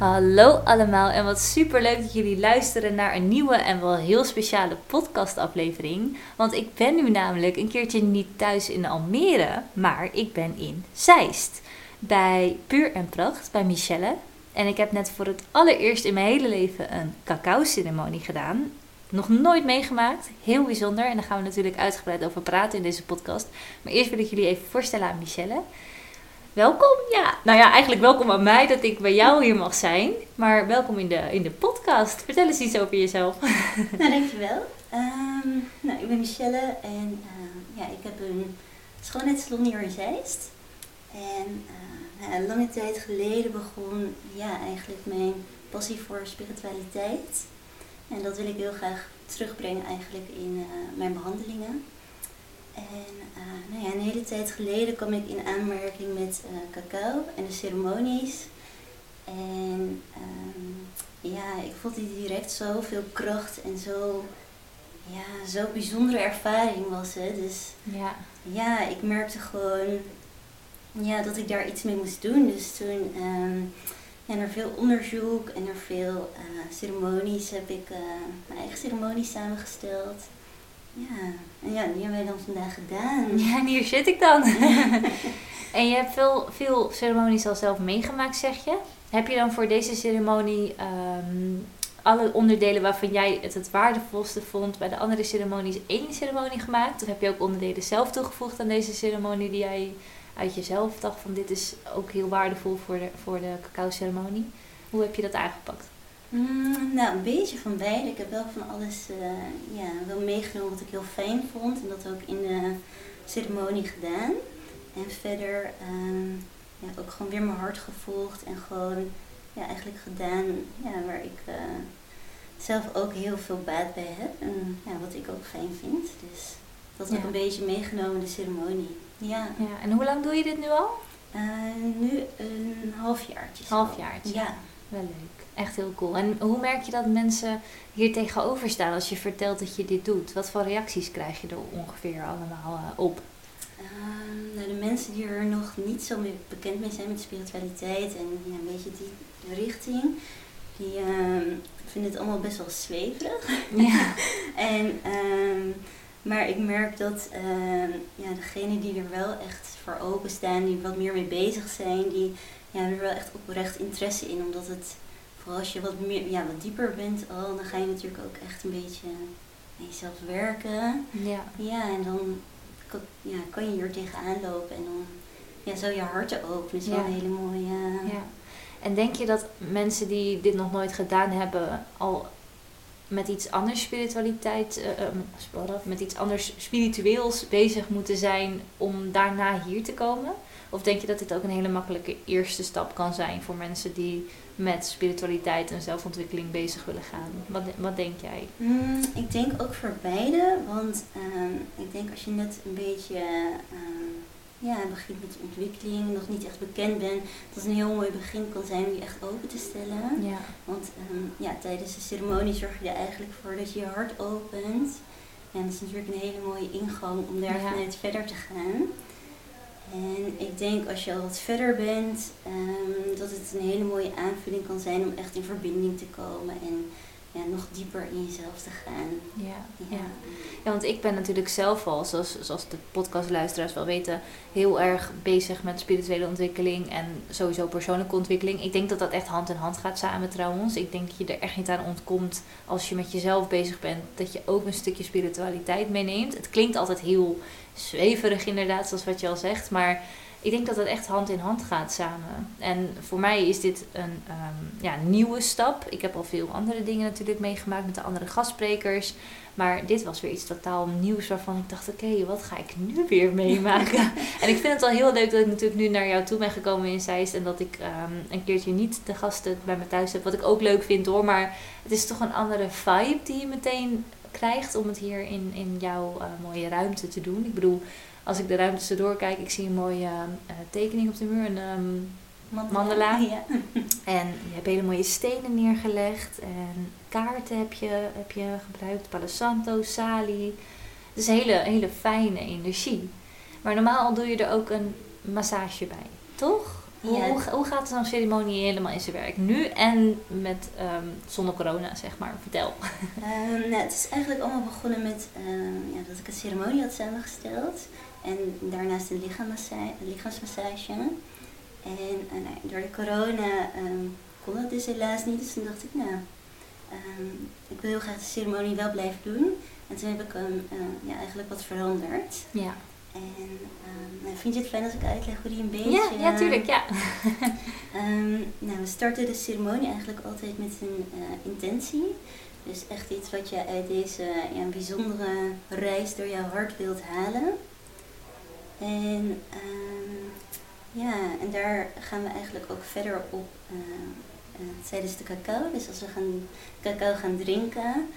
Hallo allemaal en wat super leuk dat jullie luisteren naar een nieuwe en wel heel speciale podcastaflevering. Want ik ben nu namelijk een keertje niet thuis in Almere, maar ik ben in Zeist. Bij Puur en Pracht, bij Michelle. En ik heb net voor het allereerst in mijn hele leven een cacao-ceremonie gedaan. Nog nooit meegemaakt, heel bijzonder. En daar gaan we natuurlijk uitgebreid over praten in deze podcast. Maar eerst wil ik jullie even voorstellen aan Michelle. Welkom, ja. Nou ja, eigenlijk welkom aan mij dat ik bij jou hier mag zijn. Maar welkom in de, in de podcast. Vertel eens iets over jezelf. Nou, dankjewel. Um, nou, ik ben Michelle en uh, ja, ik heb een schoonheidssalon hier in Zeist. En uh, lange tijd geleden begon ja, eigenlijk mijn passie voor spiritualiteit. En dat wil ik heel graag terugbrengen eigenlijk in uh, mijn behandelingen. En uh, nou ja, een hele tijd geleden kwam ik in aanmerking met uh, cacao en de ceremonies. En um, ja, ik voelde direct zoveel kracht en zo, ja, zo bijzondere ervaring was het. Dus Ja. ja, ik merkte gewoon ja, dat ik daar iets mee moest doen. Dus toen, um, ja, naar veel onderzoek en naar veel uh, ceremonies heb ik mijn eigen ceremonies samengesteld. Ja, en ja, die hebben wij dan vandaag gedaan. Ja, en hier zit ik dan. en je hebt veel, veel ceremonies al zelf meegemaakt, zeg je. Heb je dan voor deze ceremonie um, alle onderdelen waarvan jij het het waardevolste vond bij de andere ceremonies één ceremonie gemaakt? Of heb je ook onderdelen zelf toegevoegd aan deze ceremonie die jij uit jezelf dacht van dit is ook heel waardevol voor de, voor de cacao ceremonie? Hoe heb je dat aangepakt? Mm, nou, een beetje van beide. Ik heb wel van alles uh, ja, wel meegenomen wat ik heel fijn vond. En dat ook in de ceremonie gedaan. En verder uh, ja, ook gewoon weer mijn hart gevolgd. En gewoon ja, eigenlijk gedaan ja, waar ik uh, zelf ook heel veel baat bij heb. En ja, wat ik ook fijn vind. Dus dat heb ik Ja. een beetje meegenomen in de ceremonie. Ja. Ja, en hoe lang doe je dit nu al? Uh, nu een halfjaartje. Halfjaartje. Ja. Wel leuk. Echt heel cool. En hoe merk je dat mensen hier tegenover staan als je vertelt dat je dit doet? Wat voor reacties krijg je er ongeveer allemaal uh, op? Uh, nou, de mensen die er nog niet zo mee bekend mee zijn met spiritualiteit en ja, een beetje die richting, die uh, vinden het allemaal best wel zweverig. Ja. en, maar ik merk dat ehm, ja, degenen die er wel echt voor openstaan, die wat meer mee bezig zijn, die ja, er wel echt oprecht interesse in, omdat het vooral als je wat, meer, ja, wat dieper bent al, dan ga je natuurlijk ook echt een beetje aan jezelf werken. Ja. Ja, en dan kan, ja, kan je hier tegenaan lopen en dan ja, zo je harten openen. Dat is wel een hele mooie... ja. En denk je dat mensen die dit nog nooit gedaan hebben al met iets anders spiritualiteit, uh, met iets anders spiritueels bezig moeten zijn om daarna hier te komen? Of denk je dat dit ook een hele makkelijke eerste stap kan zijn voor mensen die met spiritualiteit en zelfontwikkeling bezig willen gaan? Wat, wat denk jij? Mm, ik denk ook voor beide, want um, ik denk als je net een beetje um, ja, begint met ontwikkeling, nog niet echt bekend bent, dat het een heel mooi begin kan zijn om je echt open te stellen. Ja. Want um, ja, tijdens de ceremonie zorg je er eigenlijk voor dat je je hart opent. En dat is natuurlijk een hele mooie ingang om daar Ja. vanuit verder te gaan. En ik denk als je al wat verder bent, um, dat het een hele mooie aanvulling kan zijn om echt in verbinding te komen en ja, nog dieper in jezelf te gaan. Ja, Ja. ja. want ik ben natuurlijk zelf al, zoals, zoals de podcastluisteraars wel weten, heel erg bezig met spirituele ontwikkeling en sowieso persoonlijke ontwikkeling. Ik denk dat dat echt hand in hand gaat samen trouwens. Ik denk dat je er echt niet aan ontkomt als je met jezelf bezig bent, dat je ook een stukje spiritualiteit meeneemt. Het klinkt altijd heel zweverig inderdaad, zoals wat je al zegt, maar ik denk dat het echt hand in hand gaat samen. En voor mij is dit een um, ja, nieuwe stap. Ik heb al veel andere dingen natuurlijk meegemaakt met de andere gastsprekers. Maar dit was weer iets totaal nieuws waarvan ik dacht, oké, okay, wat ga ik nu weer meemaken? en ik vind het al heel leuk dat ik natuurlijk nu naar jou toe ben gekomen in Zeist. En dat ik um, een keertje niet de gasten bij me thuis heb. Wat ik ook leuk vind hoor. Maar het is toch een andere vibe die je meteen krijgt om het hier in, in jouw uh, mooie ruimte te doen. Ik bedoel, als ik de ruimte erdoor kijk, ik zie een mooie uh, tekening op de muur, een um, mandala. mandala. Ja. En je hebt hele mooie stenen neergelegd en kaarten heb je, heb je gebruikt, Palo Santo, Sali. Het is een hele, hele fijne energie. Maar normaal doe je er ook een massage bij, toch? Hoe, Ja. hoe, hoe gaat zo'n ceremonie helemaal in zijn werk? Nu en met ehm, zonder corona, zeg maar. Vertel. Ehm, nou, het is eigenlijk allemaal begonnen met ehm, ja, dat ik een ceremonie had samengesteld. En daarnaast een lichaamsmassage. En eh, door de corona ehm, kon dat dus helaas niet. Dus toen dacht ik, nou, ehm, ik wil heel graag de ceremonie wel blijven doen. En toen heb ik hem eh, ja, eigenlijk wat veranderd. Ja, En nou, vind je het fijn als ik uitleg hoe die een beetje... ja, ja tuurlijk, ja. Nou, we starten de ceremonie eigenlijk altijd met een eh, intentie. Dus echt iets wat je uit deze ja, bijzondere reis door jouw hart wilt halen. En ehm, ja, en daar gaan we eigenlijk ook verder op eh, eh, tijdens de cacao. Dus als we gaan cacao gaan drinken,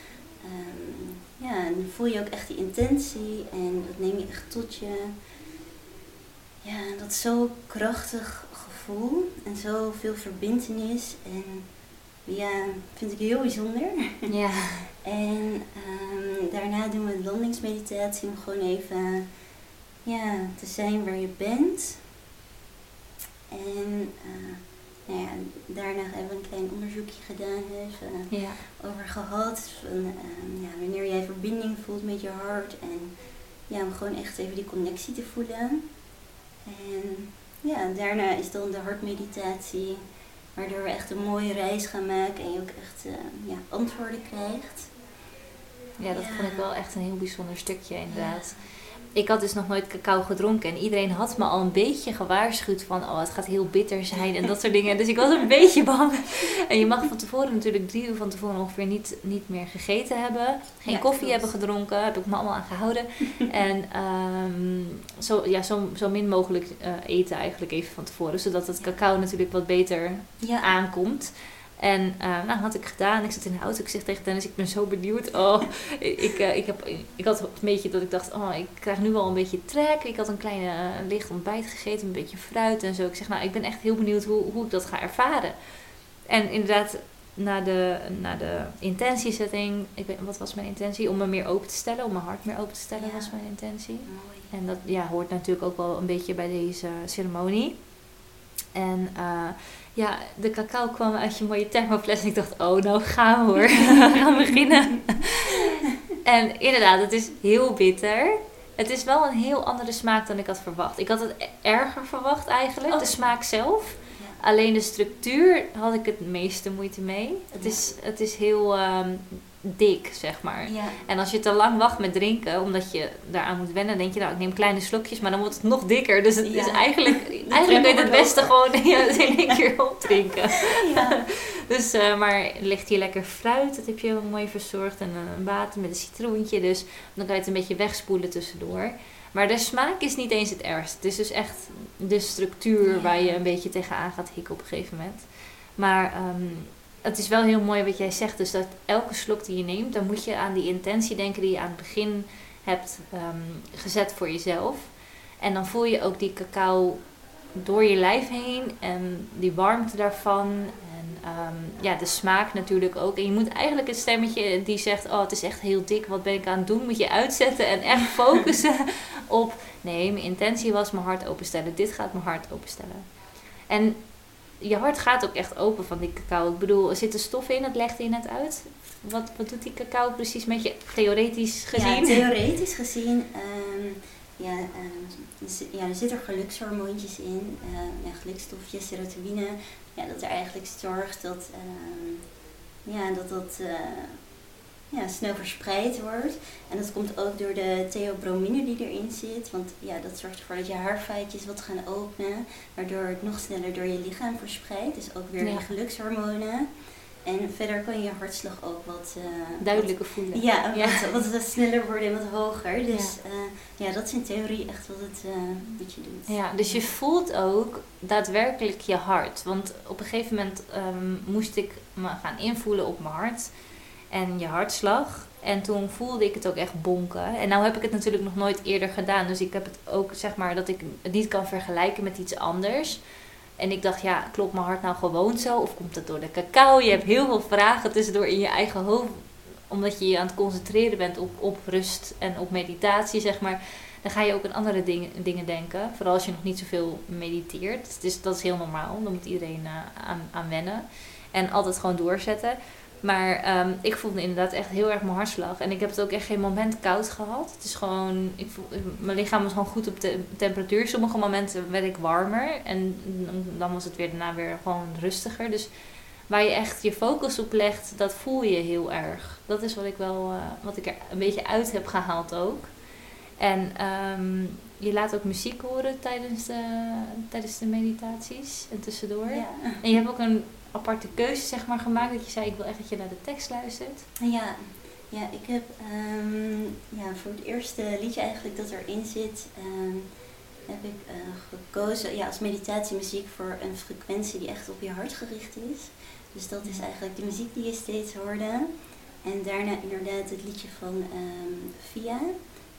ehm, ja, dan voel je ook echt die intentie en dat neem je echt tot je. Ja, dat zo krachtig gevoel en zoveel verbindenis. En ja, vind ik heel bijzonder. Ja, En ehm, daarna doen we een landingsmeditatie om gewoon even ja, te zijn waar je bent. En eh, nou ja, daarna hebben we een klein onderzoekje gedaan, even ja. over gehad. Van, ehm, ja, wanneer jij verbinding voelt met je hart. En ja, om gewoon echt even die connectie te voelen. En ja, daarna is dan de hartmeditatie. Waardoor we echt een mooie reis gaan maken en je ook echt eh, ja, antwoorden krijgt. Ja, dat Ja. vond ik wel echt een heel bijzonder stukje inderdaad. Ik had dus nog nooit cacao gedronken en iedereen had me al een beetje gewaarschuwd van oh, het gaat heel bitter zijn en dat soort dingen. Dus ik was een beetje bang. En je mag van tevoren natuurlijk drie uur van tevoren ongeveer niet, niet meer gegeten hebben. Geen Ja, koffie klopt. hebben gedronken, heb ik me allemaal aan gehouden. en ehm, zo, ja, zo, zo min mogelijk eh, eten eigenlijk even van tevoren, zodat het cacao natuurlijk wat beter Ja, aankomt. En eh, nou, had ik gedaan. Ik zat in de auto. Ik zeg tegen Dennis, ik ben zo benieuwd. Oh, ik, eh, ik, heb, ik had een beetje dat ik dacht, oh, ik krijg nu al een beetje trek. Ik had een kleine eh, licht ontbijt gegeten, een beetje fruit en zo. Ik zeg, nou, ik ben echt heel benieuwd hoe, hoe ik dat ga ervaren. En inderdaad, na de, na de intentiezetting, ik weet, wat was mijn intentie? Om me meer open te stellen, om mijn hart meer open te stellen, Ja. was mijn intentie. mooi. En dat ja, hoort natuurlijk ook wel een beetje bij deze ceremonie. En ja, de cacao kwam uit je mooie thermofles. En ik dacht, oh, nou gaan we hoor. we gaan beginnen. en inderdaad, het is heel bitter. Het is wel een heel andere smaak dan ik had verwacht. Ik had het e- erger verwacht eigenlijk, Oh. de smaak zelf. Ja. Alleen de structuur had ik het meeste moeite mee. Het Ja. is, het is heel ehm, dik, zeg maar. Ja, En als je te lang wacht met drinken, omdat je daaraan moet wennen, denk je nou, ik neem kleine slokjes, maar dan wordt het nog dikker. Dus het Ja. is eigenlijk, eigenlijk kun je het beste gewoon ja, in één keer opdrinken. ja. Dus, eh, maar ligt hier lekker fruit, dat heb je mooi verzorgd. En eh, een water met een citroentje, dus dan kan je het een beetje wegspoelen tussendoor. Maar de smaak is niet eens het ergste. Het is dus echt de structuur waar je een beetje tegenaan gaat hikken op een gegeven moment. Maar ehm, het is wel heel mooi wat jij zegt. Dus dat elke slok die je neemt, dan moet je aan die intentie denken die je aan het begin hebt ehm, gezet voor jezelf. En dan voel je ook die cacao door je lijf heen en die warmte daarvan. En ehm, ja, de smaak natuurlijk ook. En je moet eigenlijk een stemmetje die zegt: Oh, het is echt heel dik, wat ben ik aan het doen? Moet je uitzetten en echt focussen op: Nee, mijn intentie was mijn hart openstellen. Dit gaat mijn hart openstellen. En je hart gaat ook echt open van die cacao. Ik bedoel, er zitten stoffen in, dat legde je net uit. Wat, wat doet die cacao precies met je, theoretisch gezien? Ja, theoretisch gezien, ehm, ja, ehm, er ja, er zitten gelukshormoontjes in, ehm, ja, gelukstofjes, serotonine, ja, dat er eigenlijk zorgt dat ja, dat, dat eh, ja, snel verspreid wordt. En dat komt ook door de theobromine die erin zit, want ja, dat zorgt ervoor dat je haarvaatjes wat gaan openen, waardoor het nog sneller door je lichaam verspreidt. Dus ook weer Ja. die gelukshormonen. En verder kan je hartslag ook wat... eh, wat Duidelijker voelen. ja, Ja. Wat, wat, wat sneller worden en wat hoger. Dus ja, ja dat is in theorie echt wat het eh met je doet. Ja, dus je voelt ook daadwerkelijk je hart. Want op een gegeven moment ehm, moest ik me gaan invoelen op mijn hart en je hartslag. En toen voelde ik het ook echt bonken. En nou heb ik het natuurlijk nog nooit eerder gedaan. Dus ik heb het ook, zeg maar, dat ik het niet kan vergelijken met iets anders. En ik dacht, ja, klopt mijn hart nou gewoon zo? Of komt het door de cacao? Je hebt heel veel vragen tussendoor in je eigen hoofd. Omdat je je aan het concentreren bent op, op rust en op meditatie, zeg maar. dan ga je ook aan andere dingen, dingen denken. Vooral als je nog niet zoveel mediteert. Dus dat is heel normaal. Dan moet iedereen uh, aan, aan wennen. En altijd gewoon doorzetten. Maar ehm, ik voelde inderdaad echt heel erg mijn hartslag. En ik heb het ook echt geen moment koud gehad. Het is gewoon, ik voel, mijn lichaam was gewoon goed op de temperatuur. Sommige momenten werd ik warmer. En dan was het weer daarna weer gewoon rustiger. Dus waar je echt je focus op legt, dat voel je heel erg. Dat is wat ik wel, uh, wat ik er een beetje uit heb gehaald ook. En um, je laat ook muziek horen tijdens de, tijdens de meditaties en tussendoor. Ja. En je hebt ook een aparte keuze zeg maar, gemaakt. Dat je zei, ik wil echt dat je naar de tekst luistert. Ja, ja ik heb um, ja, voor het eerste liedje eigenlijk dat erin zit... Um, heb ik uh, gekozen ja, als meditatiemuziek voor een frequentie die echt op je hart gericht is. Dus dat is eigenlijk de muziek die je steeds hoorde. En daarna inderdaad het liedje van um, Via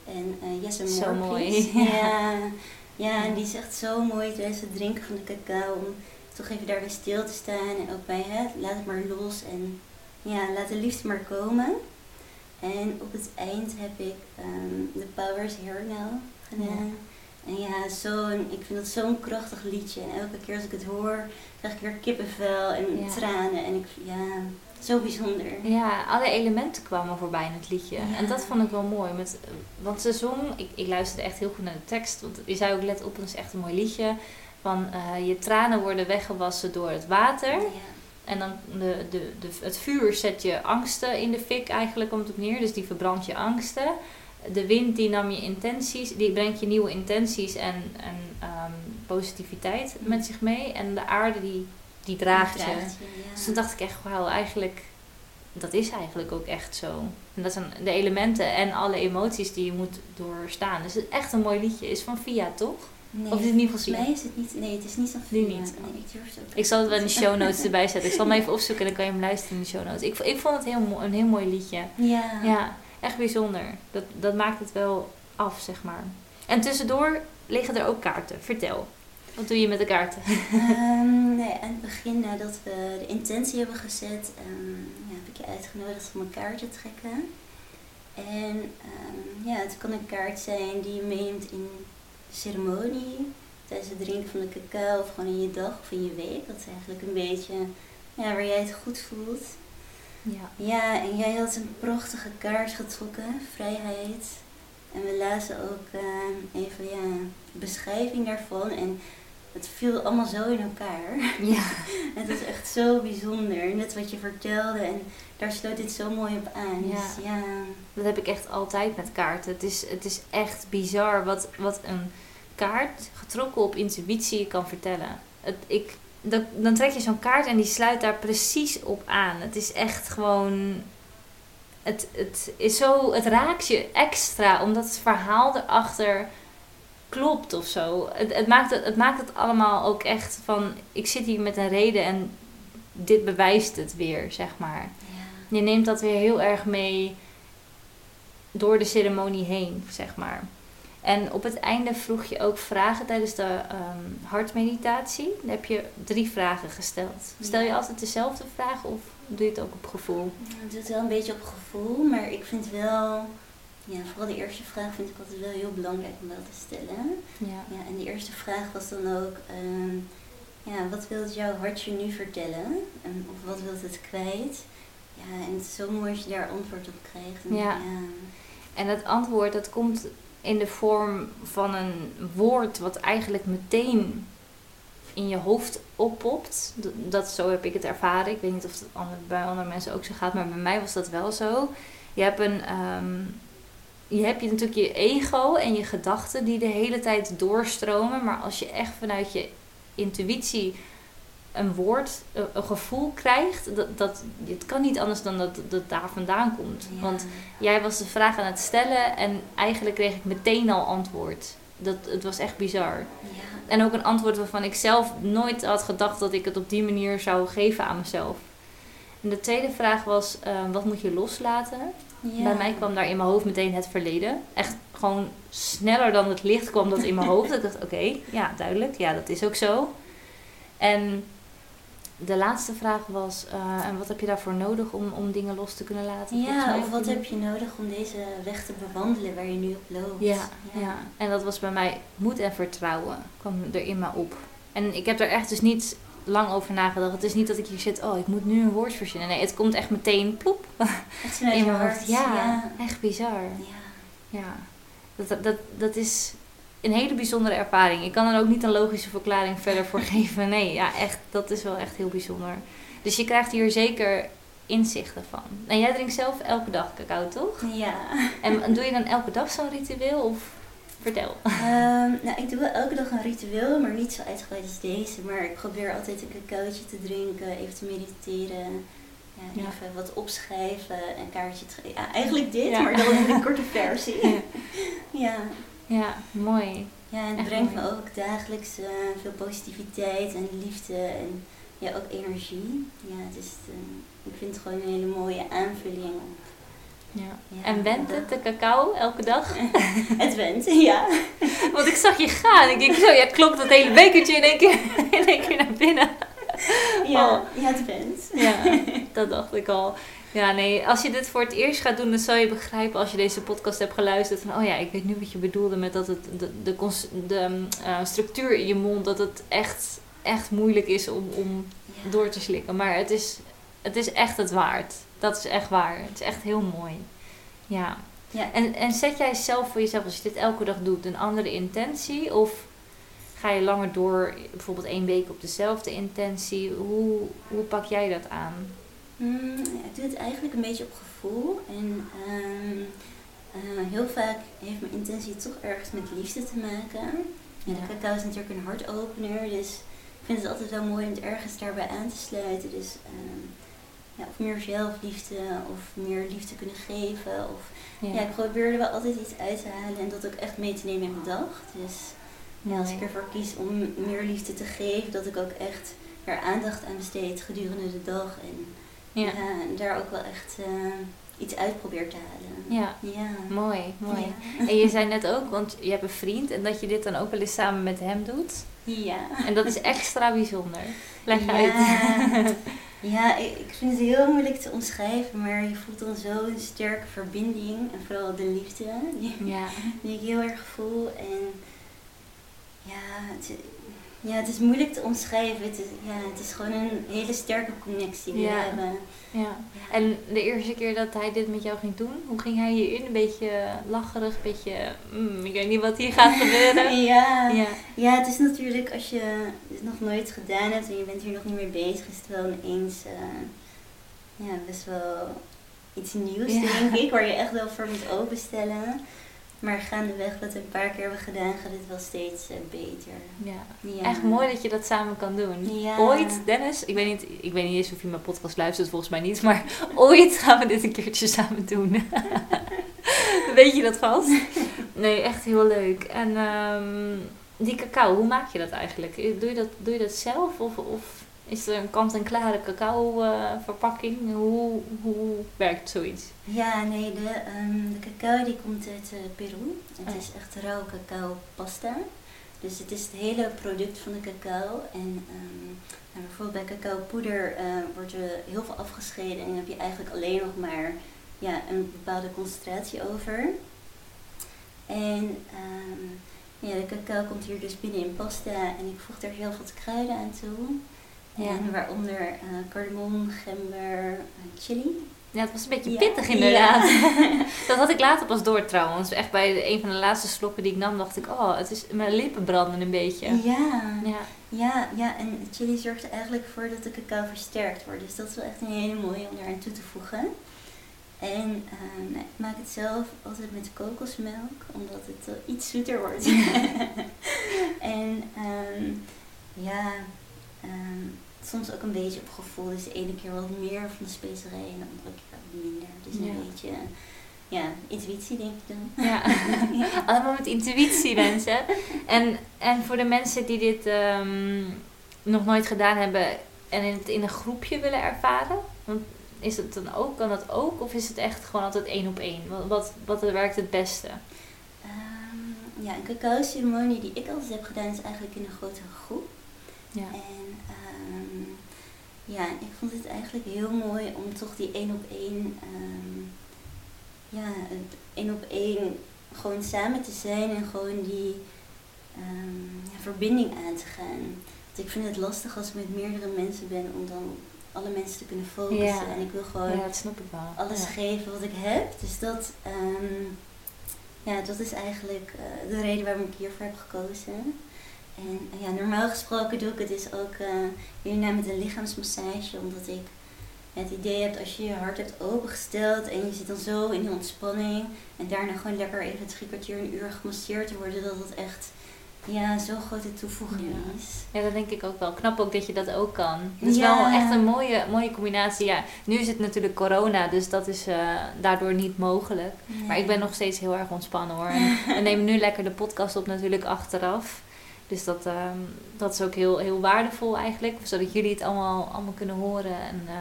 en uh, Yes and Zo mooi. Ja. ja, en die zegt zo mooi tijdens het drinken van de cacao om toch even daar weer stil te staan. En ook bij het, laat het maar los en ja, laat de liefde maar komen. En op het eind heb ik um, The Powers Here Now gedaan. En ja, zo'n, ik vind dat zo'n krachtig liedje. En elke keer als ik het hoor, krijg ik weer kippenvel en tranen. En ik, ja, zo bijzonder. Ja, alle elementen kwamen voorbij in het liedje. En dat vond ik wel mooi. Met, want ze zong, ik, ik luisterde echt heel goed naar de tekst. Want je zei ook, let op, het is echt een mooi liedje. Van uh, je tranen worden weggewassen door het water. Ja. En dan de, de, de, het vuur zet je angsten in de fik eigenlijk komt het neer. Dus die verbrandt je angsten de wind die nam je intenties, die brengt je nieuwe intenties en, en um, positiviteit met zich mee. En de aarde die, die draagt, je. Dus toen dacht ik echt, wauw, eigenlijk, dat is eigenlijk ook echt zo. En dat zijn de elementen en alle emoties die je moet doorstaan. Dus het is echt een mooi liedje. Is van Via, toch? Nee, of is het niet van Via? is het niet. Nee, het is niet van Via. niet. Nee, ik, ik zal het wel in de show notes erbij zetten. Ik zal hem even opzoeken en dan kan je hem luisteren in de show notes. Ik, ik vond het heel, een heel mooi liedje. Ja. ja echt bijzonder. Dat, dat maakt het wel af, zeg maar. En tussendoor liggen er ook kaarten. Vertel. Wat doe je met de kaarten? Um, nee, aan het begin, nadat we de intentie hebben gezet, um, ja, heb ik je uitgenodigd om een kaart te trekken. En um, ja, het kan een kaart zijn die je meeneemt in ceremonie, tijdens het drinken van de cacao of gewoon in je dag of in je week. Dat is eigenlijk een beetje ja, waar jij het goed voelt. Ja. ja, en jij had een prachtige kaart getrokken, vrijheid. En we lazen ook uh, even ja, beschrijving daarvan. En het viel allemaal zo in elkaar. Ja. het is echt zo bijzonder. Net wat je vertelde. En daar sloot dit zo mooi op aan. Ja. Dus, ja. Dat heb ik echt altijd met kaarten. Het is, het is echt bizar wat, wat een kaart getrokken op intuïtie kan vertellen. Het, ik dan, dan trek je zo'n kaart en die sluit daar precies op aan. Het is echt gewoon. Het, het, is zo, het raakt je extra omdat het verhaal erachter klopt of zo. Het, het, maakt het, het maakt het allemaal ook echt van: ik zit hier met een reden en dit bewijst het weer, zeg maar. Ja. Je neemt dat weer heel erg mee door de ceremonie heen, zeg maar. En op het einde vroeg je ook vragen tijdens de um, hartmeditatie. Dan heb je drie vragen gesteld. Stel je altijd dezelfde vraag of doe je het ook op gevoel? Ik doe het wel een beetje op gevoel, maar ik vind wel, ja, vooral de eerste vraag vind ik altijd wel heel belangrijk om wel te stellen. Ja. ja en de eerste vraag was dan ook, um, ja, wat wil jouw hartje nu vertellen? Um, of wat wil het kwijt? Ja, en het is zo mooi als je daar antwoord op krijgt. En, ja. ja. En het antwoord, dat komt in de vorm van een woord wat eigenlijk meteen in je hoofd oppopt. Dat, zo heb ik het ervaren. Ik weet niet of het bij andere mensen ook zo gaat, maar bij mij was dat wel zo. Je hebt een. Ehm, je hebt natuurlijk je ego en je gedachten die de hele tijd doorstromen. Maar als je echt vanuit je intuïtie een woord, een, gevoel krijgt, dat, dat, het kan niet anders dan dat dat daar vandaan komt. Want jij was de vraag aan het stellen en eigenlijk kreeg ik meteen al antwoord. Dat, het was echt bizar. Ja. En ook een antwoord waarvan ik zelf nooit had gedacht dat ik het op die manier zou geven aan mezelf. En de tweede vraag was, uh, wat moet je loslaten? Ja. Bij mij kwam daar in mijn hoofd meteen het verleden. Echt gewoon sneller dan het licht kwam dat in mijn hoofd. ik dacht, oké, ja, duidelijk. Ja, dat is ook zo. En de laatste vraag was, eh, en wat heb je daarvoor nodig om, om dingen los te kunnen laten? Ja, of wat heb je nodig om deze weg te bewandelen waar je nu op loopt? Ja, ja. en dat was bij mij moed en vertrouwen kwam er in me op. En ik heb er echt dus niet lang over nagedacht. Het is niet dat ik hier zit, oh, ik moet nu een woord verzinnen. Nee, het komt echt meteen ploep Echt in mijn hart. hoofd. Ja, ja. echt bizar. Ja. Ja, dat, dat, dat is een hele bijzondere ervaring. Ik kan er ook niet een logische verklaring verder voor geven. Nee, ja, echt, dat is wel echt heel bijzonder. Dus je krijgt hier zeker inzichten van. En jij drinkt zelf elke dag cacao, toch? Ja. En doe je dan elke dag zo'n ritueel? Of vertel. Ehm, nou, ik doe wel elke dag een ritueel, maar niet zo uitgebreid als deze. Maar ik probeer altijd een cacaotje te drinken, even te mediteren. Ja, Ja. Even wat opschrijven, een kaartje te. Ja, eigenlijk dit, maar dan in een korte versie. Ja. Ja. Mooi. Ja, en het Echt brengt mooi. me ook dagelijks eh, veel positiviteit en liefde en ja, ook energie. Ja, dus eh, ik vind het gewoon een hele mooie aanvulling. Ja. Ja, en went de- het, de cacao, elke dag? Het went, ja. Want ik zag je gaan. Ik denk zo, ja, het klopt dat hele bekertje in één keer, in één keer naar binnen. Ja, Oh. ja het went. Ja, dat dacht ik al. Ja, nee, als je dit voor het eerst gaat doen, dan zal je begrijpen als je deze podcast hebt geluisterd. Van, oh ja, ik weet nu wat je bedoelde met dat het de, de, mm, eh, structuur in je mond, dat het echt, echt moeilijk is om, om Ja. door te slikken. Maar het is, het is echt het waard. Dat is echt waar. Het is echt heel mooi. Ja. Ja. En, en zet jij zelf voor jezelf, als je dit elke dag doet, een andere intentie? Of ga je langer door, bijvoorbeeld één week op dezelfde intentie? Hoe, hoe pak jij dat aan? Mm, ik doe het eigenlijk een beetje op gevoel. En ehm, eh, heel vaak heeft mijn intentie toch ergens met liefde te maken. Ja, de Ja. cacao is natuurlijk een hartopener, dus ik vind het altijd wel mooi om het ergens daarbij aan te sluiten. Dus ehm, ja, of meer zelfliefde, of meer liefde kunnen geven. Of, ja. ik probeer er wel altijd iets uit te halen en dat ook echt mee te nemen in mijn dag. Dus ja, als ik ervoor kies om meer liefde te geven, dat ik ook echt er aandacht aan besteed gedurende de dag. En Ja. daar ook wel echt eh, iets uit probeer te halen. Ja. Ja. Mooi, mooi. Ja. En je zei net ook, want je hebt een vriend en dat je dit dan ook wel eens samen met hem doet. Ja. En dat is extra bijzonder. Leg Ja. uit. Ja, ik, ik vind het heel moeilijk te omschrijven, maar je voelt dan zo'n sterke verbinding. En vooral de liefde, die, Ja. die ik heel erg voel. En ja het, ja, het is moeilijk te omschrijven. Het is, ja, het is gewoon een hele sterke connectie die Ja. we hebben. ja. En de eerste keer dat hij dit met jou ging doen, hoe ging hij hierin? Een beetje lacherig, een beetje, mm, ik weet niet wat hier gaat gebeuren. Ja. Ja. Ja, het is natuurlijk als je het nog nooit gedaan hebt en je bent hier nog niet mee bezig, is het wel ineens eh, ja, best wel iets nieuws, denk ik, waar je echt wel voor moet openstellen. Maar gaandeweg wat we een paar keer hebben gedaan, gaat het wel steeds eh, beter. ja. Ja. Echt mooi dat je dat samen kan doen. Ja. Ooit, Dennis, ik weet, niet, ik weet niet eens of je mijn podcast luistert, volgens mij niet, maar ooit gaan we dit een keertje samen doen. weet je dat vast? Nee, echt heel leuk. En ehm, die cacao, hoe maak je dat eigenlijk? Doe je dat, doe je dat zelf of, of is er een kant-en-klare cacao eh, verpakking? Hoe, hoe werkt zoiets? Ja, nee, de, ehm, de cacao die komt uit eh, Peru. Het Oh. is echt rauw cacao pasta. Dus het is het hele product van de cacao. En ehm, nou, bijvoorbeeld bij cacao poeder eh, wordt er heel veel afgescheiden. En dan heb je eigenlijk alleen nog maar ja, een bepaalde concentratie over. En ehm, ja, de cacao komt hier dus binnen in pasta. En ik voeg daar heel veel kruiden aan toe. Ja. En waaronder eh cardamom, gember, eh, chili. Ja, het was een beetje Ja. pittig inderdaad. Ja. dat had ik later pas door trouwens. Echt bij een van de laatste slokken die ik nam, dacht ik, oh, het is, mijn lippen branden een beetje. Ja. Ja. Ja, ja, en chili zorgt er eigenlijk voor dat de cacao versterkt wordt. Dus dat is wel echt een hele mooie om eraan toe te voegen. En eh, nou, ik maak het zelf altijd met kokosmelk, omdat het iets zoeter wordt. en ehm, ja, ehm, soms ook een beetje op gevoel. Dus de ene keer wat meer van de specerijen en de andere keer wat minder. Dus een Ja. beetje, ja, intuïtie denk ik dan. Ja, allemaal met intuïtie mensen. En, en voor de mensen die dit ehm, nog nooit gedaan hebben en het in een groepje willen ervaren, want is het dan ook, kan dat ook? Of is het echt gewoon altijd één op één? Wat, wat, wat werkt het beste? Ehm, ja, een cacao-ceremonie die ik altijd heb gedaan is eigenlijk in een grotere groep. Ja. En ehm, ja, ik vond het eigenlijk heel mooi om toch die één op één, ehm, ja, één op één gewoon samen te zijn en gewoon die um, ja, verbinding aan te gaan. Want ik vind het lastig als ik met meerdere mensen ben om dan alle mensen te kunnen focussen. En ik wil gewoon ja, dat snap ik wel. alles geven wat ik heb. Dus dat, ja, dat is eigenlijk uh, de reden waarom ik hiervoor heb gekozen. En ja, normaal gesproken doe ik het dus ook uh, hierna met een lichaamsmassage, omdat ik het idee heb als je je hart hebt opengesteld en je zit dan zo in die ontspanning en daarna gewoon lekker even drie kwartier, een uur gemasseerd te worden, dat het echt ja, zo'n grote toevoeging is. Ja, dat denk ik ook wel. Knap ook dat je dat ook kan. Het is wel echt een mooie, mooie combinatie. Ja, nu is het natuurlijk corona, dus dat is uh, daardoor niet mogelijk. Maar ik ben nog steeds heel erg ontspannen hoor. En we nemen nu lekker de podcast op natuurlijk achteraf. Dus dat, um, dat is ook heel, heel waardevol eigenlijk. Zodat jullie het allemaal, allemaal kunnen horen en uh,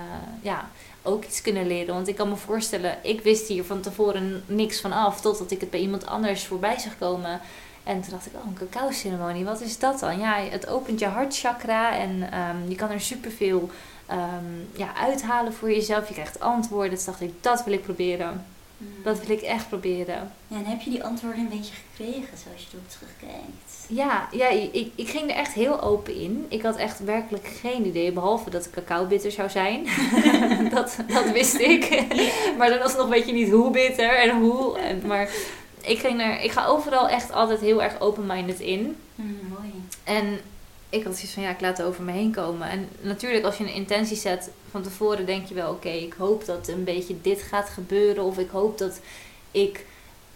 ja, ook iets kunnen leren. Want ik kan me voorstellen, ik wist hier van tevoren niks van af. Totdat ik het bij iemand anders voorbij zag komen. En toen dacht ik, oh, een cacao-ceremonie, wat is dat dan? Ja, het opent je hartchakra en um, je kan er superveel um, ja, uithalen voor jezelf. Je krijgt antwoorden. Dus dacht ik, dat wil ik proberen. Mm. Dat wil ik echt proberen. Ja, en heb je die antwoorden een beetje gekregen, zoals je erop terugkijkt? Ja, ja ik, ik ging er echt heel open in. Ik had echt werkelijk geen idee, behalve dat cacao bitter zou zijn. dat, dat wist ik. maar dan was het nog een beetje niet hoe bitter en hoe. En, maar ik, ging er, ik ga overal echt altijd heel erg open-minded in. Mm, mooi. En ik had zoiets van, ja, ik laat het over me heen komen. En natuurlijk, als je een intentie zet van tevoren, denk je wel, oké, ik hoop dat een beetje dit gaat gebeuren. Of ik hoop dat ik,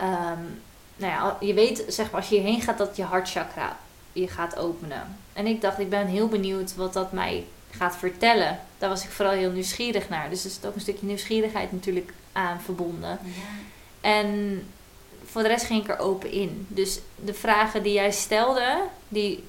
um, nou ja, je weet, zeg maar, als je hierheen gaat, dat je hartchakra je gaat openen. En ik dacht, ik ben heel benieuwd wat dat mij gaat vertellen. Daar was ik vooral heel nieuwsgierig naar. Dus er zit ook een stukje nieuwsgierigheid natuurlijk aan verbonden. Ja. En voor de rest ging ik er open in. Dus de vragen die jij stelde, die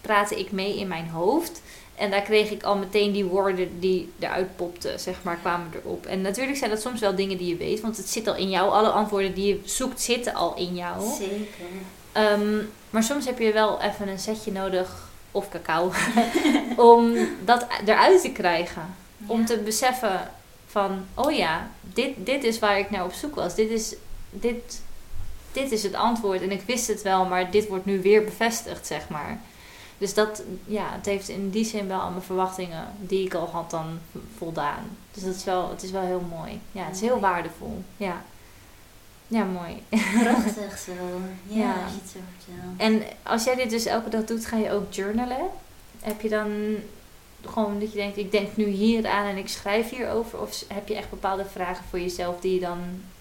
praatte ik mee in mijn hoofd. En daar kreeg ik al meteen die woorden die eruit popten, zeg maar, kwamen erop. En natuurlijk zijn dat soms wel dingen die je weet, want het zit al in jou. Alle antwoorden die je zoekt zitten al in jou. Zeker. Um, maar soms heb je wel even een setje nodig, of cacao, om dat eruit te krijgen. Om te beseffen van, oh ja, dit, dit is waar ik naar op zoek was. Dit is, dit dit is het antwoord. En ik wist het wel, maar dit wordt nu weer bevestigd, zeg maar. Dus dat, ja, het heeft in die zin wel mijn verwachtingen die ik al had dan voldaan. Dus dat is wel, het is wel heel mooi. Ja, het is heel waardevol. Ja. Ja, mooi. Prachtig zo. Ja, ja. als je het zo vertelt. En als jij dit dus elke dag doet, ga je ook journalen? Heb je dan gewoon dat je denkt, ik denk nu hier aan en ik schrijf hierover? Of heb je echt bepaalde vragen voor jezelf die je dan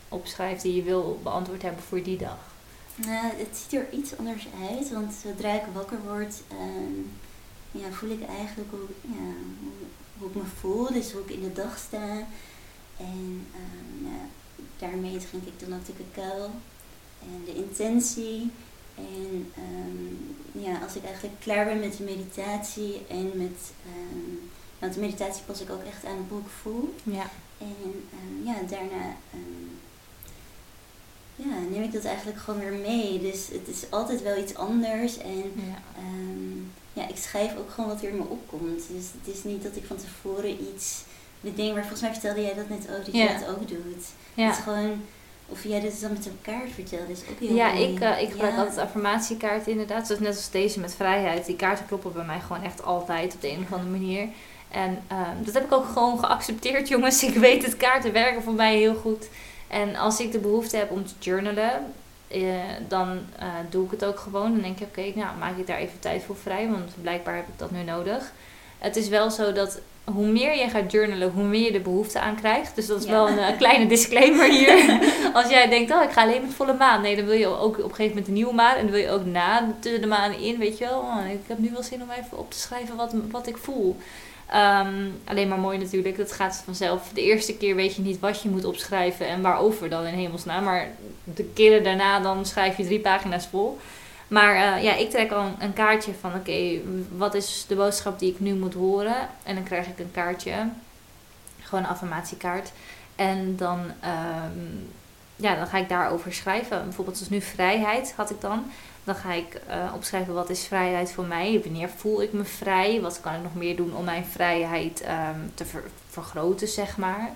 opschrijft die je wil beantwoord hebben voor die dag? Nou, het ziet er iets anders uit, want zodra ik wakker word, uh, ja, voel ik eigenlijk hoe, ja, hoe, ik me voel, dus hoe ik in de dag sta. En nou, daarmee drink ik dan ook de cacao en de intentie. En um, ja, als ik eigenlijk klaar ben met de meditatie en met, want de meditatie pas ik ook echt aan hoe ik voel. Ja. En ja, daarna ja, neem ik dat eigenlijk gewoon weer mee. Dus het is altijd wel iets anders. En ja. Um, ja, ik schrijf ook gewoon wat er in me opkomt. Dus het is niet dat ik van tevoren iets bedenk. Maar volgens mij vertelde jij dat net ook, dat ja. je dat ook doet. Ja. Het is gewoon... Of jij dit dan met een kaart vertelt, is ook heel Ja, ik, uh, ik gebruik altijd affirmatiekaarten inderdaad. Zoals net als deze met vrijheid. Die kaarten kloppen bij mij gewoon echt altijd op de een of andere manier. En um, dat heb ik ook gewoon geaccepteerd, jongens. Ik weet het, kaarten werken voor mij heel goed. En als ik de behoefte heb om te journalen, eh, dan uh, doe ik het ook gewoon. Dan denk ik, oké, nou maak ik daar even tijd voor vrij, want blijkbaar heb ik dat nu nodig. Het is wel zo dat hoe meer je gaat journalen, hoe meer je de behoefte aan krijgt. Dus dat is wel een uh, kleine disclaimer hier. Als jij denkt, oh, ik ga alleen met volle maan. Nee, dan wil je ook op een gegeven moment een nieuwe maan. En dan wil je ook na de maan in, weet je wel. Oh, ik heb nu wel zin om even op te schrijven wat, wat ik voel. Um, alleen maar mooi natuurlijk, dat gaat vanzelf. De eerste keer weet je niet wat je moet opschrijven en waarover dan in hemelsnaam. Maar de keren daarna dan schrijf je drie pagina's vol. Maar uh, ja, ik trek al een, kaartje van oké, wat is de boodschap die ik nu moet horen? En dan krijg ik een kaartje, gewoon een affirmatiekaart. En dan um, ja, dan ga ik daarover schrijven. Bijvoorbeeld zoals nu vrijheid had ik dan. Dan ga ik uh, opschrijven wat is vrijheid voor mij. Wanneer voel ik me vrij? Wat kan ik nog meer doen om mijn vrijheid ehm, te vergroten, zeg maar.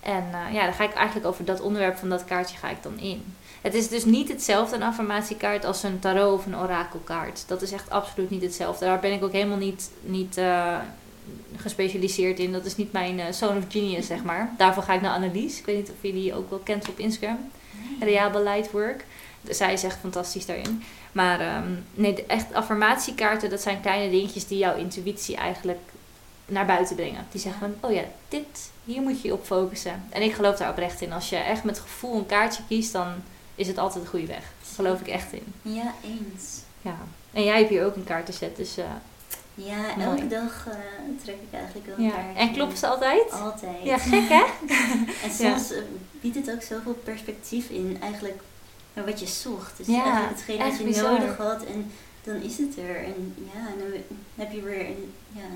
En uh, ja, dan ga ik eigenlijk over dat onderwerp van dat kaartje ga ik dan in. Het is dus niet hetzelfde een affirmatiekaart als een tarot of een orakelkaart. Dat is echt absoluut niet hetzelfde. Daar ben ik ook helemaal niet, niet uh, gespecialiseerd in. Dat is niet mijn uh, zone of genius, zeg maar. Daarvoor ga ik naar Annelies. Ik weet niet of jullie die ook wel kent op Instagram. Reliable Lightwork. Zij is echt fantastisch daarin. Maar um, nee, echt affirmatiekaarten, dat zijn kleine dingetjes die jouw intuïtie eigenlijk naar buiten brengen. Die zeggen van, oh ja, dit, hier moet je op focussen. En ik geloof daar oprecht in. Als je echt met gevoel een kaartje kiest, dan is het altijd de goede weg. Daar geloof ik echt in. Ja, eens. Ja. En jij hebt hier ook een kaartenzet, dus... Uh, ja, elke dag uh, trek ik eigenlijk wel een ja. kaartje. En kloppen ze altijd? Altijd. Ja, gek hè? en soms ja. biedt het ook zoveel perspectief in eigenlijk wat je zocht. Dus ja, eigenlijk hetgeen wat je bizar. nodig had en dan is het er. En ja, dan heb je weer een, ja,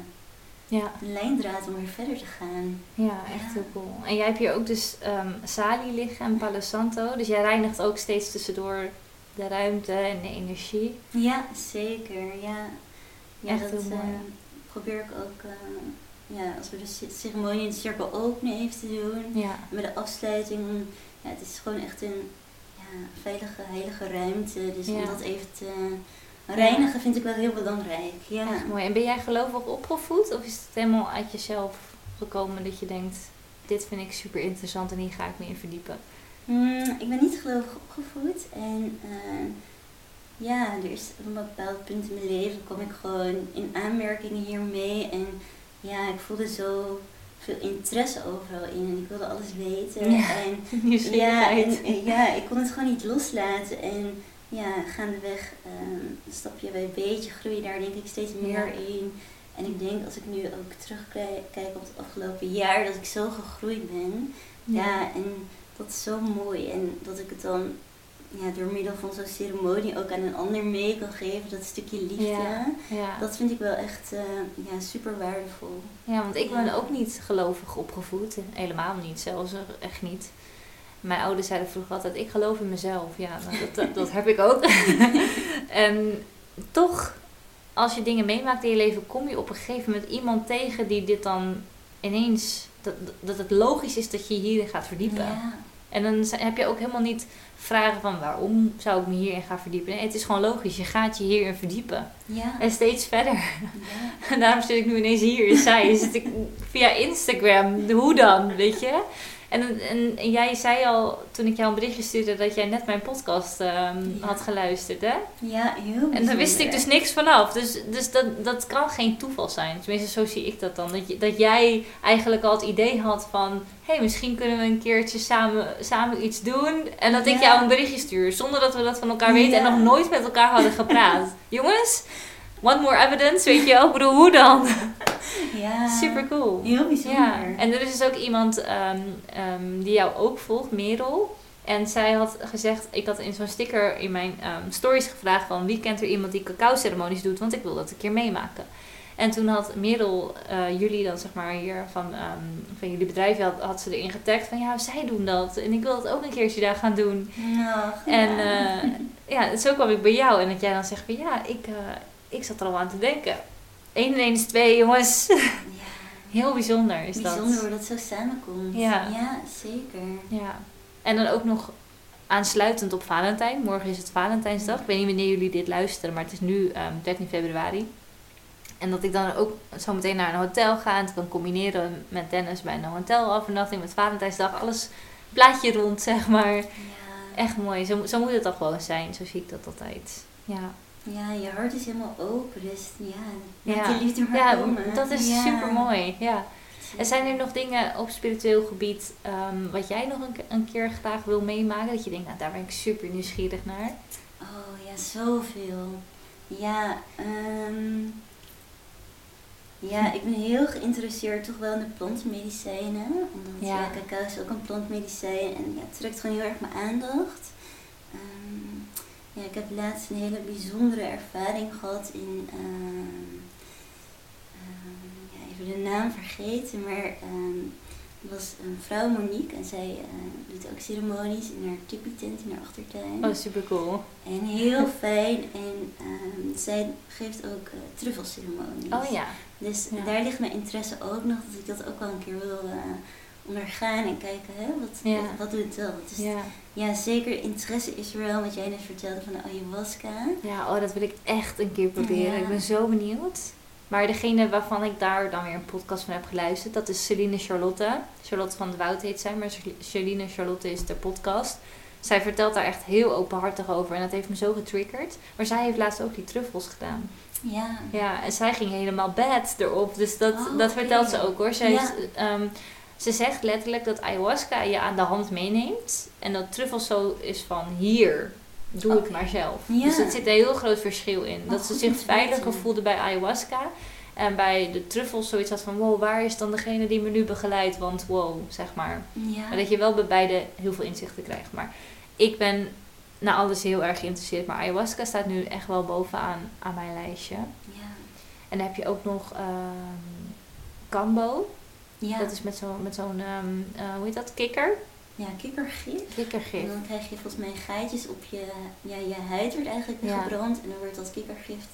ja. een lijndraad om weer verder te gaan. Ja, echt heel cool. En jij hebt hier ook dus um, Sali liggen en Palo Santo. Dus jij reinigt ook steeds tussendoor de ruimte en de energie. Ja, zeker. Ja, ja Echt dat heel mooi. uh, probeer ik ook... Uh, ja, als we de ceremonie in de cirkel openen even te doen. Ja. Met de afsluiting. Ja, het is gewoon echt een ja, veilige, heilige ruimte. Dus Ja. om dat even te reinigen vind ik wel heel belangrijk. Ja. Echt mooi. En ben jij gelovig opgevoed? Of is het helemaal uit jezelf gekomen dat je denkt... Dit vind ik super interessant en hier ga ik me in verdiepen? Mm, ik ben niet gelovig opgevoed. En uh, ja, er is op een bepaald punt in mijn leven kwam ik gewoon in aanmerking hiermee. En ja, ik voelde zo veel interesse overal in en ik wilde alles weten. Ja, En, ja, en, ja, ik kon het gewoon niet loslaten. En ja, gaandeweg, um, stapje bij beetje, groei daar denk ik steeds meer Ja. in. En ik denk als ik nu ook terugkijk op het afgelopen jaar, dat ik zo gegroeid ben. Ja, en dat is zo mooi. En dat ik het dan ja, door middel van zo'n ceremonie ook aan een ander mee kan geven, dat stukje liefde. Ja. ja. Dat vind ik wel echt uh, ja, super waardevol. Ja, want ik ben ook niet gelovig opgevoed. Helemaal niet, zelfs echt niet. Mijn ouders zeiden vroeger altijd, ik geloof in mezelf. Ja, dat, dat, dat heb ik ook. en toch, als je dingen meemaakt in je leven, kom je op een gegeven moment iemand tegen die dit dan ineens... Dat, dat het logisch is dat je hierin gaat verdiepen. Ja. En dan heb je ook helemaal niet vragen van waarom zou ik me hierin gaan verdiepen. Nee, het is gewoon logisch. Je gaat je hierin verdiepen. Ja. En steeds verder. ja. En daarom zit ik nu ineens hier in zij. Zit ik via Instagram. Hoe dan, weet je? En, en, en jij zei al, toen ik jou een berichtje stuurde, dat jij net mijn podcast ehm, Ja. had geluisterd, hè? Ja, heel En daar wist ik dus niks vanaf. Dus, dus dat, dat kan geen toeval zijn. Tenminste, zo zie ik dat dan. Dat, je, dat jij eigenlijk al het idee had van... Hé, hey, misschien kunnen we een keertje samen, samen iets doen. En dat ik jou een berichtje stuur. Zonder dat we dat van elkaar weten en nog nooit met elkaar hadden gepraat. Jongens, one more evidence, weet je wel? Ik bedoel, hoe dan? Ja. Super cool. Heel bijzonder. Ja, en er is dus ook iemand ehm, ehm, die jou ook volgt, Merel. En zij had gezegd, ik had in zo'n sticker in mijn ehm, stories gevraagd van wie kent er iemand die cacao ceremonies doet, want ik wil dat een keer meemaken. En toen had Merel eh, jullie dan zeg maar hier van, van jullie bedrijf, had, had ze erin getagd van ja, zij doen dat. En ik wil dat ook een keertje daar gaan doen. Nou, En ja. eh, ja, zo kwam ik bij jou en dat jij dan zegt van ja, ik, eh, ik zat er al aan te denken. 1 en 1 is 2, jongens. ja. Heel bijzonder is dat. Bijzonder hoe dat zo samenkomt. Ja. ja zeker. Ja. En dan ook nog aansluitend op Valentijn. Morgen is het Valentijnsdag. Ik weet niet wanneer jullie dit luisteren, maar het is nu ehm 13 februari. En dat ik dan ook zo meteen naar een hotel ga en het kan combineren met Dennis bij een hotelavernachting met Valentijnsdag. Alles plaatje rond, zeg maar. Ja. Echt mooi. Zo, zo moet het toch gewoon zijn. Zo zie ik dat altijd. Ja, ja, je hart is helemaal open. Dus ja, Ja. die liefde maar ja komen. dat is Ja. super mooi. Ja. En zijn er nog dingen op spiritueel gebied ehm, wat jij nog een, ke- een keer graag wil meemaken? Dat je denkt, nou daar ben ik super nieuwsgierig naar. Oh ja, zoveel. Ja, ehm, ja, ik ben heel geïnteresseerd toch wel in de plantmedicijnen. Omdat ja. cacao is ook een plantmedicijn en ja, het trekt gewoon heel erg mijn aandacht. Ja, ik heb laatst een hele bijzondere ervaring gehad in, ehm, ehm, ja, even de naam vergeten, maar ehm, was een vrouw Monique en zij eh, doet ook ceremonies in haar tipi-tent in haar achtertuin. Oh, super cool. En heel fijn. En zij geeft ook uh, truffelceremonies. Oh ja. Dus Ja. daar ligt mijn interesse ook nog, dat ik dat ook wel een keer wil eh, ondergaan en kijken, hè, wat, Ja. wat, wat doet dat? Dus ja. Ja. zeker interesse is er wel, wat jij net vertelde van de ayahuasca. ja, oh, dat wil ik echt een keer proberen. Ja. Ik ben zo benieuwd. Maar degene waarvan ik daar dan weer een podcast van heb geluisterd, dat is Celine Charlotte. Charlotte van de Woud heet zij, maar Celine Charlotte is de podcast. Zij vertelt daar echt heel openhartig over en dat heeft me zo getriggerd. Maar zij heeft laatst ook die truffels gedaan. Ja. Ja, en zij ging helemaal bad erop. Dus dat, Oh, dat vertelt ze ook hoor. Zij Ja. is, ehm, ze zegt letterlijk dat ayahuasca je aan de hand meeneemt. En dat truffel zo is van hier, doe het Oké. maar zelf. Ja. Dus er zit een heel groot verschil in. Oh, dat ze goed zich veiliger voelde bij ayahuasca. En bij de truffels zoiets had van wow, waar is dan degene die me nu begeleidt? Want wow, zeg maar. Ja. Maar dat je wel bij beide heel veel inzichten krijgt. Maar ik ben naar alles heel erg geïnteresseerd. Maar ayahuasca staat nu echt wel bovenaan aan mijn lijstje. ja. En dan heb je ook nog kambo. Ja. Dat is met zo'n, met zo'n ehm, eh, hoe heet dat, kikker? ja, kikkergif. En Kikkergif. dan krijg je volgens mij gaatjes op je, ja, je huid wordt eigenlijk Ja. gebrand en dan wordt dat kikkergif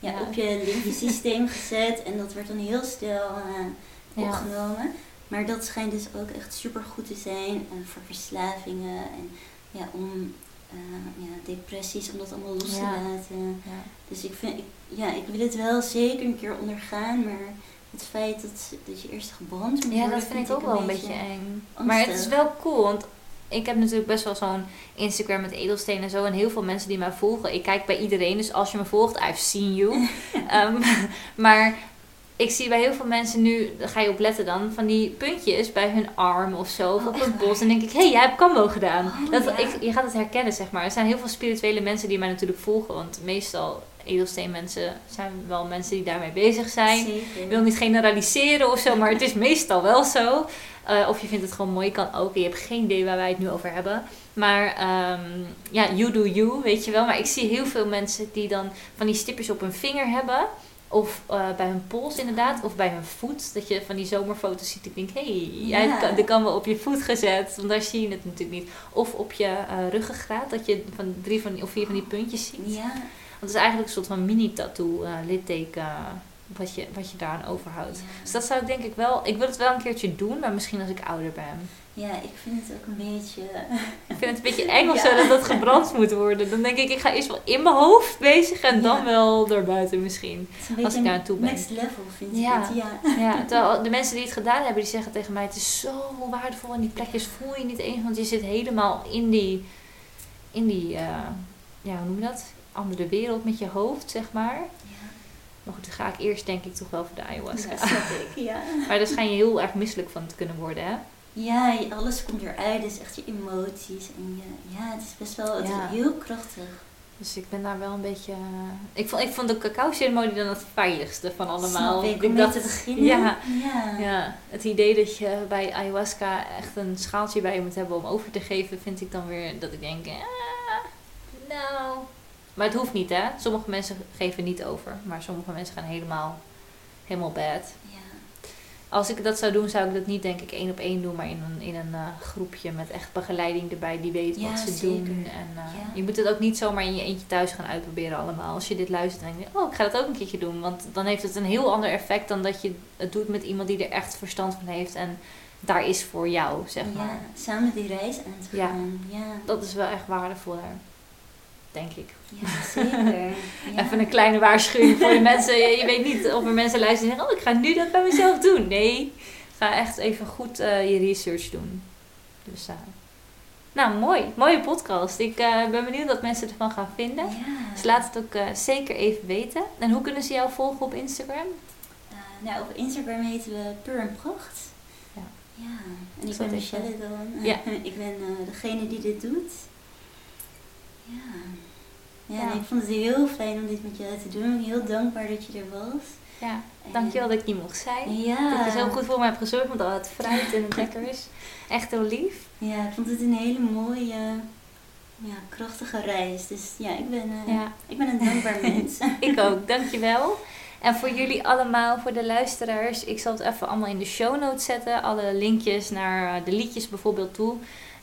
ja, Ja. op je lymfesysteem gezet en dat wordt dan heel snel eh, opgenomen. Maar dat schijnt dus ook echt super goed te zijn eh, voor verslavingen en ja, om ja, depressies, om dat allemaal los te laten. Ja. Dus ik, vind, ik, ja, ik wil het wel zeker een keer ondergaan, maar het feit dat, dat je eerst gebrand moet ja, dat vind ik ook wel een beetje eng. Maar het is wel cool, want ik heb natuurlijk best wel zo'n Instagram met edelstenen en zo. En heel veel mensen die mij volgen. Ik kijk bij iedereen, dus als je me volgt, I've seen you. Ehm, maar ik zie bij heel veel mensen nu, daar ga je op letten dan, van die puntjes bij hun arm of zo, of Oh, op echt het bos. En denk ik, hé, hey, jij hebt kambo gedaan. Oh, dat, ja. ik, je gaat het herkennen, zeg maar. Er zijn heel veel spirituele mensen die mij natuurlijk volgen. Want meestal edelsteenmensen zijn wel mensen die daarmee bezig zijn. Zeker. Ik wil niet generaliseren of zo, maar het is meestal wel zo. Eh, of je vindt het gewoon mooi, kan ook. Je hebt geen idee waar wij het nu over hebben. Maar ehm, ja, you do you, weet je wel. Maar ik zie heel veel mensen die dan van die stipjes op hun vinger hebben. Of eh, bij hun pols inderdaad. Of bij hun voet. Dat je van die zomerfoto's ziet. Ik denk, hé, hey, jij kan, de kan wel op je voet gezet. Want daar zie je het natuurlijk niet. Of op je eh, ruggengraat. Dat je van drie van die, of vier van die puntjes ziet. Ja, het is eigenlijk een soort van mini-tattoo, eh, litteken, eh, wat, je, wat je daaraan overhoudt. ja. Dus dat zou ik denk ik wel... Ik wil het wel een keertje doen, maar misschien als ik ouder ben. ja, ik vind het ook een beetje... Ik vind het een beetje eng of Ja. zo dat dat gebrand moet worden. Dan denk ik, ik ga eerst wel in mijn hoofd bezig en dan wel daarbuiten misschien. Als ik daar aan toe ben. next level vind Ja. ik het, ja. Ja, terwijl de mensen die het gedaan hebben, die zeggen tegen mij... Het is zo waardevol en die plekjes voel je niet eens. Want je zit helemaal in die... In die, eh, ja, hoe noem je dat? Andere wereld met je hoofd, zeg maar. Ja, Maar goed, dan ga ik eerst denk ik toch wel voor de ayahuasca. dat snap ik, ja. Maar daar schijn je heel erg misselijk van te kunnen worden, hè? Ja, alles komt eruit, dus echt je emoties. En je, ja, het is best wel het is heel krachtig. Dus ik ben daar wel een beetje... eh, Ik vond, ik vond de cacao-ceremonie dan het veiligste van allemaal. Snap ik, om mee dacht- te beginnen. Ja, ja. ja, het idee dat je bij ayahuasca echt een schaaltje bij je moet hebben om over te geven, vind ik dan weer dat ik denk, ah, nou... Maar het hoeft niet, hè? Sommige mensen geven niet over, maar sommige mensen gaan helemaal, helemaal bad. Ja. Als ik dat zou doen, zou ik dat niet denk ik één op één doen, maar in een, in een eh, groepje met echt begeleiding erbij die weet Ja, wat ze zeker. doen. En Ja. je moet het ook niet zomaar in je eentje thuis gaan uitproberen allemaal. Als je dit luistert en denkt, oh ik ga dat ook een keertje doen. Want dan heeft het een heel ander effect dan dat je het doet met iemand die er echt verstand van heeft en daar is voor jou, zeg maar. ja, samen die reis aan te Ja. gaan. Ja, Dat is wel echt waardevol denk ik. Ja zeker. Ja. Even een kleine waarschuwing voor de mensen. Je, je weet niet of er mensen luisteren en zeggen, oh ik ga nu dat bij mezelf doen. Nee, ga echt even goed eh, je research doen. Dus, eh, nou mooi, mooie podcast. Ik eh, ben benieuwd wat mensen ervan gaan vinden. Ja. Dus laat het ook zeker even weten. En hoe kunnen ze jou volgen op Instagram? Nou, op Instagram heten we Pur en Pracht. Ja. Ja, en ik ben Michelle dan. Ja. ik ben degene die dit doet. Ja. Ja, ik vond het heel fijn om dit met jou te doen. Heel dankbaar dat je er was. Ja, dankjewel dat ik hier mocht zijn. Ja. Dat je zo goed voor mij hebt gezorgd met al het fruit en het lekker is. Echt heel lief. Ja, ik vond het een hele mooie, ja, krachtige reis. Dus ja, ik ben, eh, Ja, ik ben een dankbaar mens. ik ook. Dankjewel. En voor jullie allemaal, voor de luisteraars, ik zal het even allemaal in de show notes zetten. Alle linkjes naar eh, de liedjes bijvoorbeeld toe.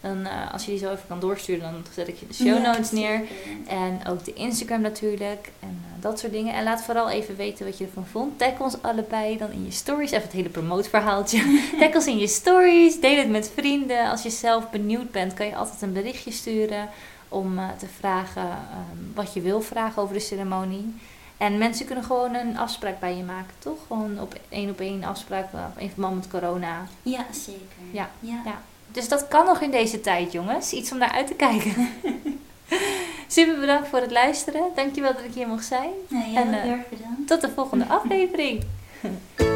Dan, uh, als je die zo even kan doorsturen, dan zet ik je de show notes neer. En ook de Instagram natuurlijk. En uh, dat soort dingen. En laat vooral even weten wat je ervan vond. Tag ons allebei dan in je stories. Even het hele promootverhaaltje. Tag ons in je stories. Deel het met vrienden. Als je zelf benieuwd bent, kan je altijd een berichtje sturen. Om uh, te vragen um, wat je wil vragen over de ceremonie. En mensen kunnen gewoon een afspraak bij je maken, toch? Gewoon op één op één afspraak in verband met corona. Ja, zeker. Ja. ja. ja. Dus dat kan nog in deze tijd, jongens. Iets om naar uit te kijken. Super bedankt voor het luisteren. Dankjewel dat ik hier mocht zijn. Ja, jij en, uh, erg bedankt. Tot de volgende aflevering.